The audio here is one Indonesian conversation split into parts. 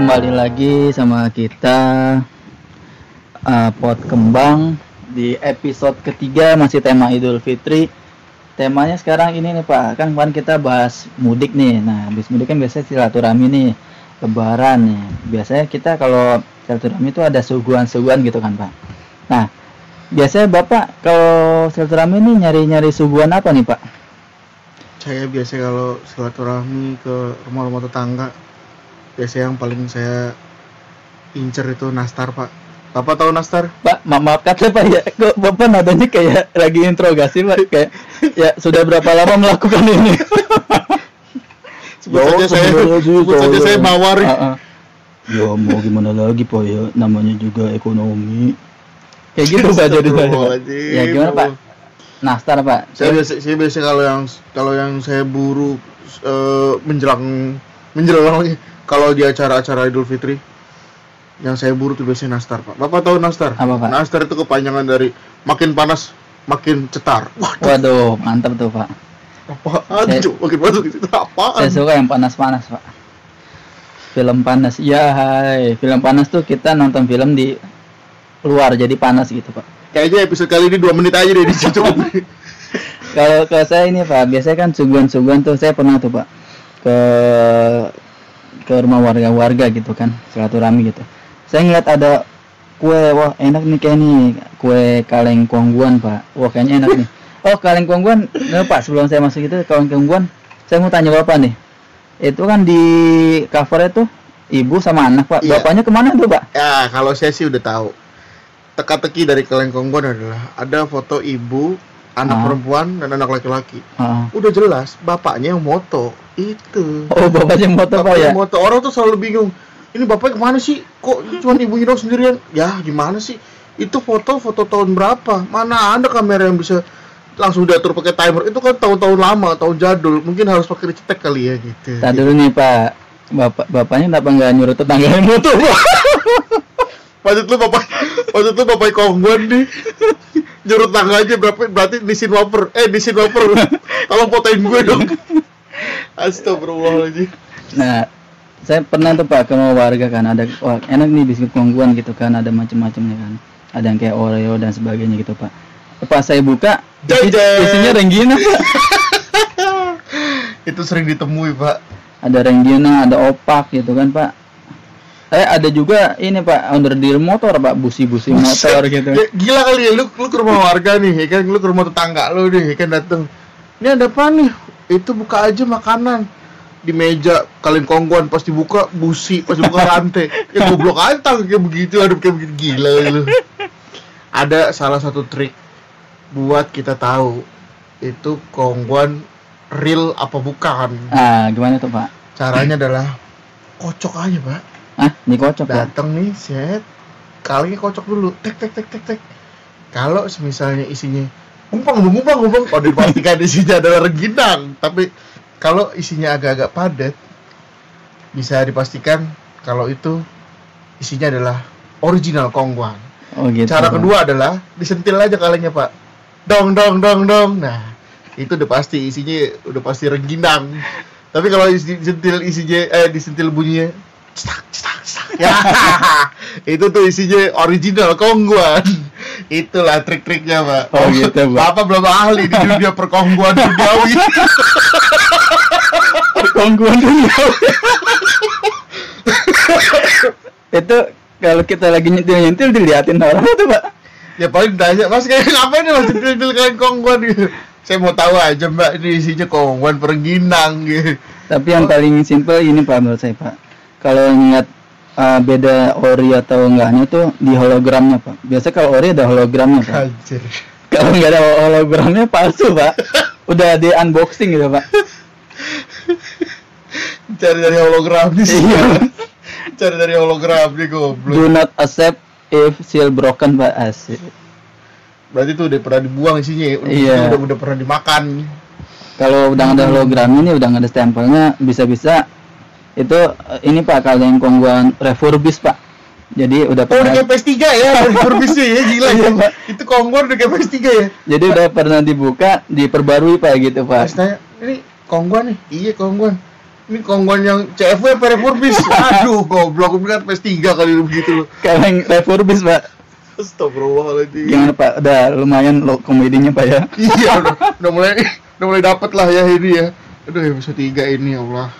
kembali lagi sama kita uh, Pot Kembang di episode ketiga masih tema Idul Fitri. Temanya sekarang ini nih Pak, kan kemarin kita bahas mudik nih. Nah, habis mudik kan biasanya silaturahmi nih, lebaran nih. Biasanya kita kalau silaturahmi itu ada suguhan-suguhan gitu kan Pak. Nah, biasanya Bapak kalau silaturahmi ini nyari-nyari suguhan apa nih Pak? saya biasa kalau silaturahmi ke rumah-rumah tetangga biasa yang paling saya incer itu nastar pak bapak tahu nastar Pak, ma maaf kata Pak ya, kok Bapak nadanya kayak lagi interogasi Pak, kayak ya sudah berapa lama melakukan ini? sebut saja saya sebut saja saya mawar Ah, ah. Ya mau gimana lagi Pak ya, namanya juga ekonomi. Kayak gitu Pak jadi. Ya gimana Pak? Nastar Pak. saya biasa saya biasa kalau yang kalau yang saya buru eh, menjelang menjelang lagi kalau di acara-acara Idul Fitri yang saya buru tuh biasanya nastar pak bapak tahu nastar Apa, Pak? nastar itu kepanjangan dari makin panas makin cetar wah Waduh, mantap tuh Pak. apaan Saya- Cuk? makin panas itu apaan Saya suka yang panas-panas Pak. Film panas. Ya hai, film panas tuh kita nonton film di luar jadi panas gitu Pak. Kayaknya episode kali ini dua menit aja deh di situ. Kalau ke saya ini Pak, biasanya kan suguhan-suguhan tuh saya pernah tuh Pak ke ke rumah warga-warga gitu kan, silaturahmi gitu. Saya ngeliat ada kue, wah enak nih kayak nih kue kaleng kuangguan Pak. Wah kayaknya enak nih. Oh kaleng kuangguan, nah, Pak sebelum saya masuk itu kaleng kuangguan, saya mau tanya Bapak nih. Itu kan di covernya tuh ibu sama anak Pak. Iya. Bapaknya ke mana tuh Pak? ya, kalau saya sih udah tahu. Teka-teki dari kelengkonggon adalah ada foto ibu, anak Ah. perempuan dan anak laki-laki. Ah. Udah jelas bapaknya yang moto. Itu. Oh bapaknya motor Bapaknya ya? yang moto. Orang tuh selalu bingung. Ini bapaknya ke mana sih? Kok cuma ibunya dong sendirian? Ya gimana sih? Itu foto foto tahun berapa? Mana ada kamera yang bisa langsung diatur pakai timer? Itu kan tahun-tahun lama, tahun jadul. Mungkin harus pakai dicetek kali ya gitu. Tadi dulu nih Pak, bapak bapaknya kenapa nggak nyuruh tetangganya motor Pak? Maksud lu bapak, maksud lu bapak kongguan nih Nyuruh tangga aja berapa, berarti disin waper Eh disin waper Tolong fotoin gue dong Astagfirullahaladzim Nah, saya pernah tuh Pak ke warga kan ada wah, enak nih biskuit kongguan gitu kan, ada macam-macamnya kan. Ada yang kayak Oreo dan sebagainya gitu Pak. Pas saya buka, Jajan. isinya Renggina Pak. Itu sering ditemui pak Ada Renggina, ada opak gitu kan Pak. Eh ada juga ini Pak under deal motor Pak, busi-busi motor gitu. Gila kali ya, lu, lu ke rumah warga nih ya kan Lu ke rumah tetangga lu nih ya kan dateng Ini ada apa nih? Itu buka aja makanan. Di meja kalian kongguan pas dibuka busi pas dibuka rantai. Ya goblok aja tang kayak begitu ada kayak begitu. Gila lu ada salah satu trik buat kita tahu itu kongguan real apa bukan. Ah, gimana tuh Pak? caranya adalah kocok aja pak. Ah, ini kocok datang nih set. Kalinya kocok dulu. Tek tek tek tek tek. Kalau misalnya isinya gumpang gumpang gumpang oh dipastikan isinya adalah rengginang. Tapi kalau isinya agak-agak padat bisa dipastikan kalau itu isinya adalah original kongguan. Oh gitu. cara Pak. kedua adalah disentil aja kalengnya pak. Dong dong dong dong. Nah itu udah pasti isinya udah pasti rengginang. Tapi kalau disentil isinya eh disentil bunyinya cetak cetak cetak ya. Itu tuh isinya original kongguan. Itulah trik-triknya pak. Oh, gitu, Pak. bapak belum ahli di dunia perkongguan duniawi. Kongguan dunia. itu kalau kita lagi nyentil nyentil diliatin orang tuh pak. Ya paling tanya mas kayak ngapain nih mas sentil kalian kongguan? Gitu. Saya mau tahu aja mbak ini isinya kongguan perengginang. Gitu. Tapi yang paling simpel ini pak menurut saya pak kalau ingat uh, beda ori atau enggaknya tuh di hologramnya pak biasa kalau ori ada hologramnya pak kalau nggak ada hologramnya palsu pak udah di unboxing gitu pak Cari dari hologram nih sih. Iya. Cari dari hologram nih goblok. do not accept if seal broken pak asik Berarti tuh udah pernah dibuang isinya ya. Udah, Iya. udah, udah pernah dimakan. kalau udah ada hologramnya nih udah nggak ada stempelnya bisa-bisa itu eh, ini pak kalau yang kongguan refurbish pak jadi udah Oh udah pernah kayak PS3 ya, permisnya ya gila ya. Iya, Pak. Itu kongguan udah kayak PS3 ya. jadi udah pernah dibuka diperbarui pak gitu pak tanya, ini kongguan nih? Iya kongguan. Ini kongguan yang CFW apa refurbis? Aduh, goblok, gue kan PS3 kali lu begitu lu. Kaleng refurbis pak. Astagfirullahaladzim. Gimana pak? Udah lumayan lo komedinya pak ya. Iya, udah, udah mulai udah mulai dapet lah ya ini ya. Aduh, episode 3 ini ya Allah.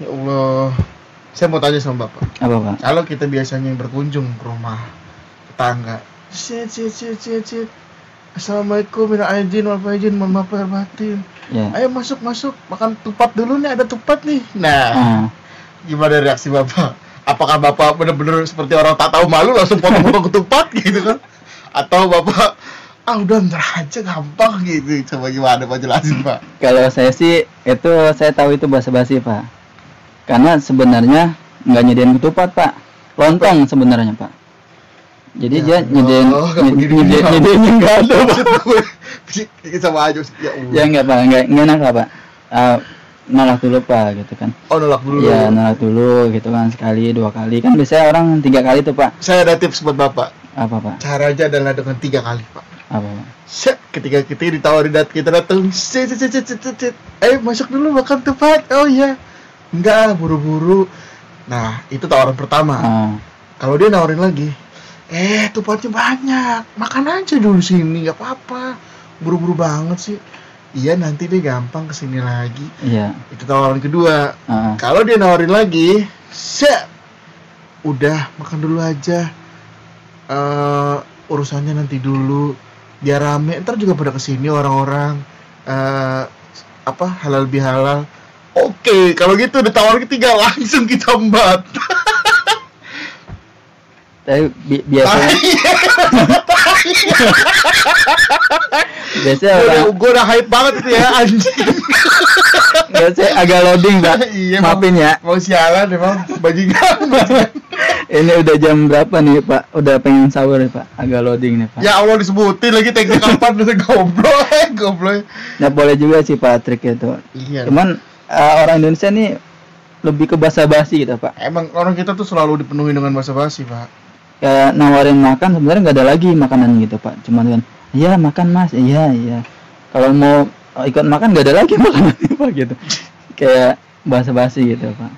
Ya Allah. Saya mau tanya sama Bapak. Apa pak? Kalau kita biasanya berkunjung ke rumah tetangga, sit sit sit sit. Assalamualaikum, minal aidin wal faizin, mohon maaf lahir batin. Ya. Ayo masuk masuk, makan tupat dulu nih, ada tupat nih. Nah, Ah, gimana reaksi Bapak? Apakah Bapak benar-benar seperti orang tak tahu malu langsung potong-potong ketupat gitu kan? Atau Bapak ah udah ntar aja gampang gitu. Coba gimana Pak jelasin Pak? kalau saya sih itu saya tahu itu bahasa basi pak. Karena sebenarnya nggak nyediain ketupat pak. Lontong sebenarnya pak. Jadi Ya dia nyediain Allah, nggak nyedi- begini nyedi- juga. nyediainnya nggak ada pak. Sama aja ya. Ya nggak pak, nggak nggak enak lah pak. Ah, nolak dulu pak gitu kan. Oh nolak dulu. Ya nolak dulu gitu kan sekali dua kali kan biasanya orang tiga kali tuh pak. Saya ada tips buat Bapak. Apa pak? Caranya adalah dengan tiga kali Pak. Apa pak? Set, ketika kita ditawarin dat kita datang, set, set, set, set, set, set. Eh masuk dulu makan tempat. Oh iya. Enggak, buru-buru. Nah, itu tawaran pertama. Ah, Kalau dia nawarin lagi, eh tupatnya banyak, makan aja dulu sini, nggak apa-apa. Buru-buru banget sih. Iya nanti deh gampang ke sini lagi. iya. Itu tawaran kedua. Ah, Kalau dia nawarin lagi, set, udah makan dulu aja. eh urusannya nanti dulu, biar rame. Ntar juga pada ke sini orang-orang. eh apa halal bihalal. Oke, kalau gitu udah tawaran ketiga langsung kita embat. tapi bi- biasanya biasanya gue orang udah, gua udah hype banget itu ya anjing biasanya agak loading pak. iya Maafin ya. mau sialan emang bajingan bajingan. Ini udah jam berapa nih Pak? Udah pengen sahur nih Pak. Agak loading nih Pak. ya Allah disebutin lagi teknik kapan udah goblok goblok Nah boleh juga sih Pak trik itu. iya Cuman eh, orang Indonesia nih lebih ke basa-basi gitu Pak. emang orang kita tuh selalu dipenuhi dengan basa-basi pak Kayak nawarin makan sebenarnya nggak ada lagi makanan gitu Pak. Cuman kan, iya makan Mas, iya iya. Kalau mau ikut makan nggak ada lagi makanan Pak gitu. Kayak basa-basi gitu Pak.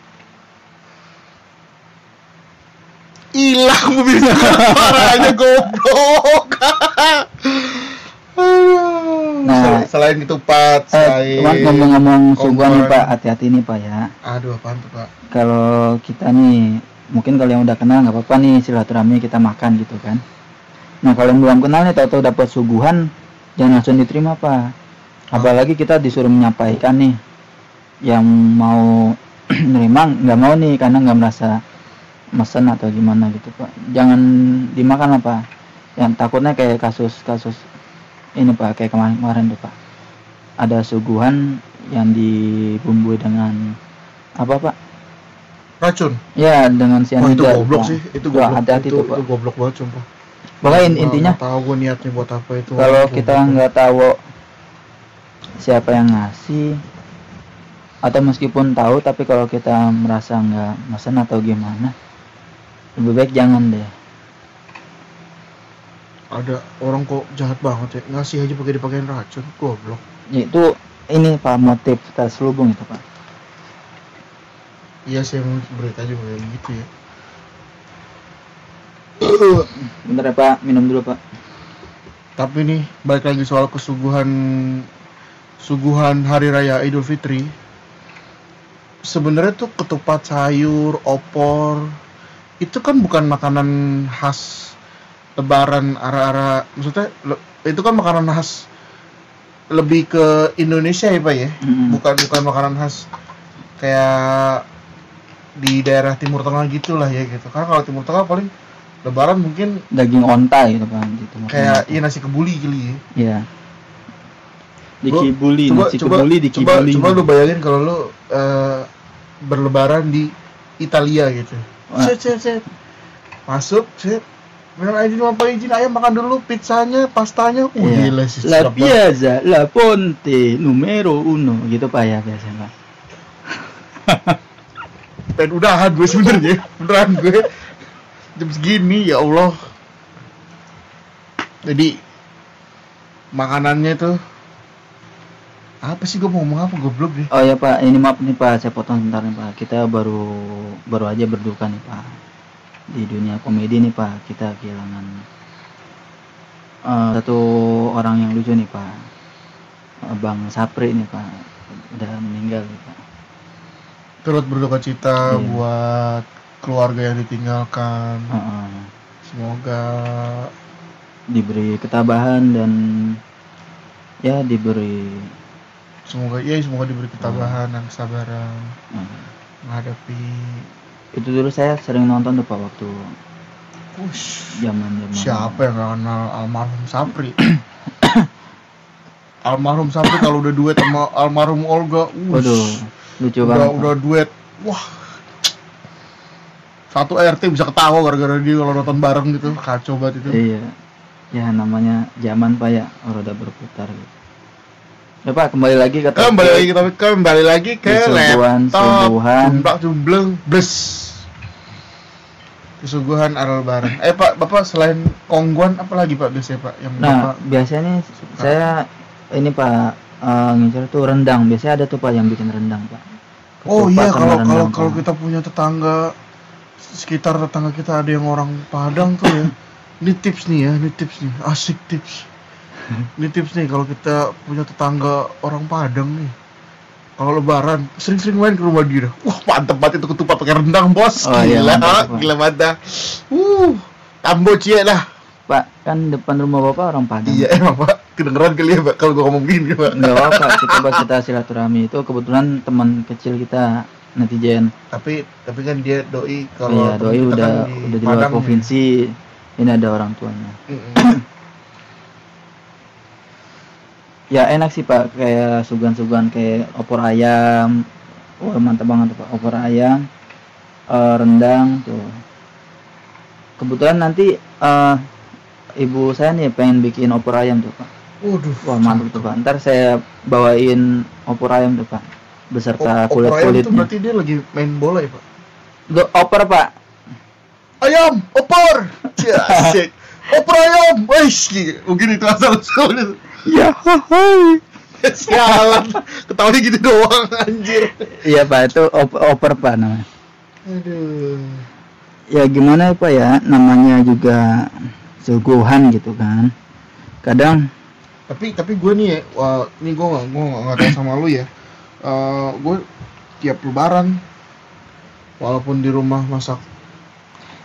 hilang mobilnya parahnya goblok Aduh. Nah. Sel- selain ketupat Eh, selain cuman ngomong-ngomong suguhan nih. Pak, hati-hati nih Pak ya. aduh apaan tuh pak? Kalau kita nih mungkin kalau yang udah kenal nggak apa-apa nih silaturahmi kita makan gitu kan. Nah kalau yang belum kenal nih tahu-tahu dapat suguhan jangan langsung diterima pak. Apalagi kita disuruh menyampaikan nih yang mau nerima nggak mau nih karena nggak merasa mesen atau gimana gitu pak. Jangan dimakan apa yang takutnya kayak kasus-kasus ini pak kayak kemarin-kemarin tuh pak ada suguhan yang dibumbui dengan apa pak racun Ya dengan Wah itu cyanida. goblok sih, itu goblok. hati-hati itu, tuh, Pak. itu goblok banget sumpah. Pokoknya in- Nggak- intinya tahu gue niatnya buat apa itu. kalau kita nggak tahu siapa yang ngasih atau meskipun tahu tapi kalau kita merasa nggak mesen atau gimana lebih baik jangan deh. ada orang kok jahat banget ya ngasih aja pakai dipakein racun goblok. Itu ini pak motif terselubung itu pak. Iya sih emang berita juga kayak gitu ya. Bentar ya pak minum dulu pak. Tapi nih balik lagi soal kesuguhan suguhan hari raya Idul Fitri. Sebenarnya tuh ketupat sayur, opor itu kan bukan makanan khas lebaran arah-arah maksudnya le- itu kan makanan khas lebih ke Indonesia ya Pak ya Mm. bukan bukan makanan khas kayak di daerah Timur Tengah gitulah ya gitu karena kalau Timur Tengah paling lebaran mungkin Daging onta gitu pak gitu. kayak iya nasi kebuli kali ya Iya. Dikibuli, coba nasi coba kebuli coba, dikibuli. coba lu bayangin kalau lu eh, berlebaran di Italia gitu set set set masuk set minum izin apa izin ayo makan dulu pizzanya pastanya oh Iya. gila sih La. Piazza, La Ponte, numero uno gitu pak ya biasanya pak. pengen udahan gue sebenernya beneran gue jam segini ya Allah jadi makanannya tuh Apa sih gue mau ngomong apa goblok deh. Oh ya Pak, ini maaf nih Pak, saya potong sebentar nih Pak. Kita baru baru aja berduka nih Pak. Di dunia komedi nih Pak, kita kehilangan eh, satu orang yang lucu nih Pak. Eh, Bang Sapri nih Pak, udah meninggal nih Pak. Turut berduka cita Iya. buat keluarga yang ditinggalkan. Heeh. Semoga diberi ketabahan dan ya diberi semoga ya semoga diberi ketabahan dan kesabaran eh, menghadapi itu dulu saya sering nonton tuh Pak waktu zaman zaman siapa yang kenal almarhum Sapri almarhum Sapri kalau udah duet sama almarhum Olga wush, Waduh, lucu udah banget. Udah duet wah satu RT bisa ketawa gara-gara dia kalau nonton bareng gitu kacau banget itu Iya. Ya namanya zaman Pak ya, roda berputar gitu. Ya Pak, kembali lagi ke kembali lagi kita kembali lagi ke Kesuguhan, laptop suguhan. jumblak jumbleng bles kesuguhan arah lebaran eh pak bapak selain kongguan apa lagi pak biasanya pak yang Nah, bapak biasanya saya ini Pak eh, ngincer tuh rendang. Biasanya ada tuh Pak yang bikin rendang, Pak. oh Ketupat iya sama kalau kalau rendang, kalau Pak. kita punya tetangga sekitar tetangga kita ada yang orang Padang tuh ya ini tips nih ya ini tips nih asik tips ini tips nih kalau kita punya tetangga orang Padang nih kalau lebaran sering-sering main ke rumah dia wah mantep banget itu ketupat pakai rendang bos Oh, iya, gila mantap, Pak. gila banget dah. uh tambo cie lah Pak, kan depan rumah Bapak orang Padang. iya emang pak kedengeran kali ya pak kalau gua ngomong gini pak Enggak apa-apa, kita buat kita silaturahmi itu kebetulan teman kecil kita netizen. tapi tapi kan dia doi kalau Iya, temen doi udah kan di udah di luar provinsi. Ini ada orang tuanya. Ya enak sih Pak, kayak sugan-sugan kayak opor ayam. Wah mantap banget Pak, opor ayam, eh, rendang tuh. Kebetulan nanti eh, ibu saya nih pengen bikin opor ayam tuh Pak. waduh Wah mantap tuh Pak. Ntar saya bawain opor ayam tuh Pak, beserta Op- opor ayam itu berarti dia lagi main bola ya pak Go- Opor Pak. ayam opor asik opor ayam wes mungkin itu asal usulnya Ya, hai. sialan ketawanya gitu doang anjir. Iya Pak, itu op- opor Pak namanya. aduh. Ya gimana ya pak ya? Namanya juga suguhan gitu kan. Kadang tapi tapi gue nih ya wah, ini gue nggak gue nggak tahu sama lu ya. Eh gue tiap lebaran walaupun di rumah masak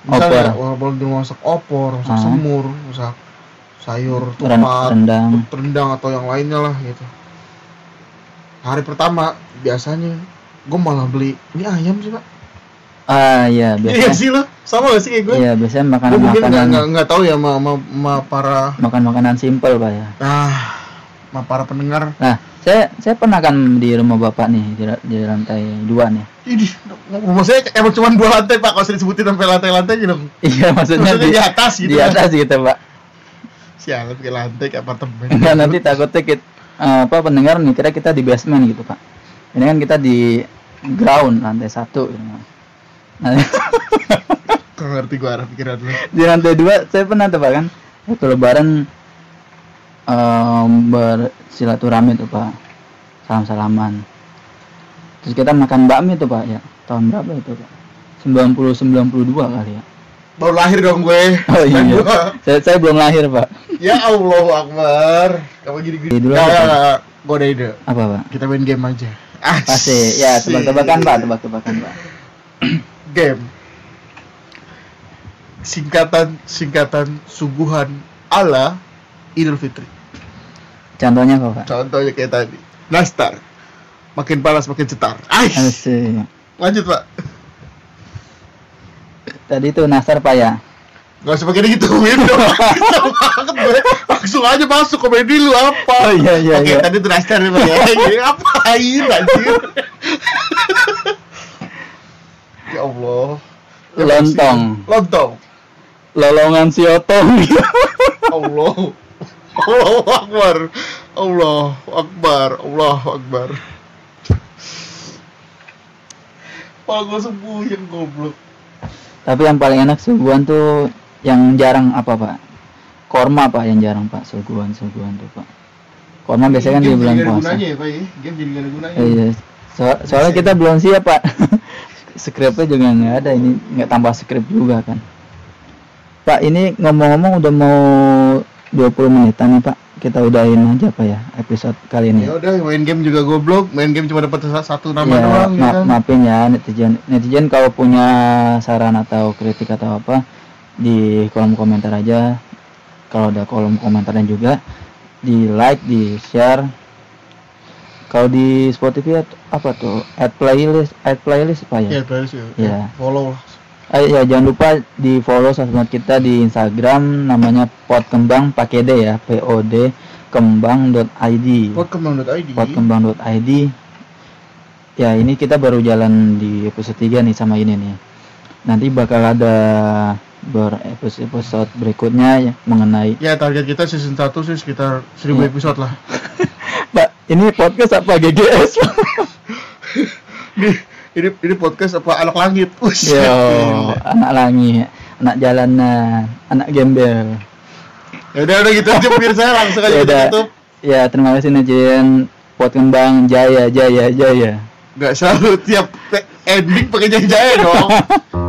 misalnya Opor. walaupun di masak opor masak Ah. semur masak sayur tupat rendang. rendang atau yang lainnya lah gitu. Hari pertama biasanya gue malah beli ini ayam sih pak. Ah iya iya biasanya. sih lo sama gak sih kayak gue iya biasanya gue makanan mungkin nggak makanan nggak tahu ya sama, sama, sama para makan makanan simpel pak ya. Sama para pendengar. Nah saya saya pernah kan di rumah bapak nih di, di lantai dua nih. Ini rumah saya emang cuma dua lantai pak. Kalau saya disebutin sampai lantai-lantai gitu. Iya maksudnya, maksudnya di atas gitu di atas gitu pak. Sialan kayak lantai kayak apartemen. Enggak nanti takutnya kita apa pendengar nih kira kita di basement gitu pak. Ini kan kita di ground lantai satu gitu. nah, ngerti gue arah pikiran lu? di lantai dua saya pernah tuh pak kan waktu lebaran em, bersilaturahmi tuh pak. Salam salaman terus kita makan bakmi tuh pak ya. Tahun berapa itu pak? 90 92 kali ya. Baru lahir dong gue. Oh iya, iya. saya, saya belum lahir pak. Ya Allah Akbar. Kamu gini. Gini dulu ya, apa? ya, ya. gue ada ide. Apa pak? Kita main game aja. Pasti. Ya tebak-tebakan pak. Tebak-tebakan pak. Game. Singkatan singkatan suguhan ala Idul Fitri contohnya apa pak? Contohnya kayak tadi. Nastar. Makin panas makin cetar. Ais. Lanjut pak. Tadi itu nasar pak ya? Gak usah pakai banget gue Langsung aja masuk komedi lu apa? Oh, iya, iya, Oke iya. tadi tuh nastar nih Pak, ya. Ngapain anjir? Ya Allah. Lontong. Lontong. Lolongan si otong. Allah Allah Akbar. Allah Akbar. Allah Akbar. Pak gue sembuh yang goblok. Tapi yang paling enak suguhan tuh yang jarang apa pak? Korma pak yang jarang pak. Suguhan suguhan tuh pak. Formal biasanya kan di bulan puasa. gunanya ya pak ya? Game jadi nggak ada gunanya. Iya. So- soalnya kita belum siap pak. Skripnya juga nggak ada. Ini nggak tambah skrip juga kan. Pak ini ngomong-ngomong udah mau 20 menitan nih pak. Kita udahin aja pak ya episode kali ini. ya udah main game juga goblok main game cuma dapat satu nama ya, doang ya ma- kan maafin ya netizen. Netizen kalau punya saran atau kritik atau apa di kolom komentar aja. Kalau ada kolom komentarnya juga di like, di share. Kalau di Spotify apa tuh? Add playlist, add playlist apa ya? ya playlist ya Iya. follow lah Ah, ya jangan lupa di follow sosmed kita di Instagram namanya pot kembang pakai D ya P O D kembang.id Podkembang.id potkembang.id ya ini kita baru jalan di episode 3 nih sama ini nih. Nanti bakal ada ber episode episode berikutnya ya, mengenai ya target kita season 1 sih sekitar 1000 Iya. episode lah. Pak ini podcast apa GGS ini ini podcast apa? Anak langit. Ush, Yo, gila. anak langit. Anak jalanan. Anak gembel. Ya udah udah gitu aja pemirsa. Langsung aja Ya kita tutup. Ya terima kasih netizen. Pot kembang jaya jaya jaya. Nggak selalu tiap ending pakai jaya-jaya dong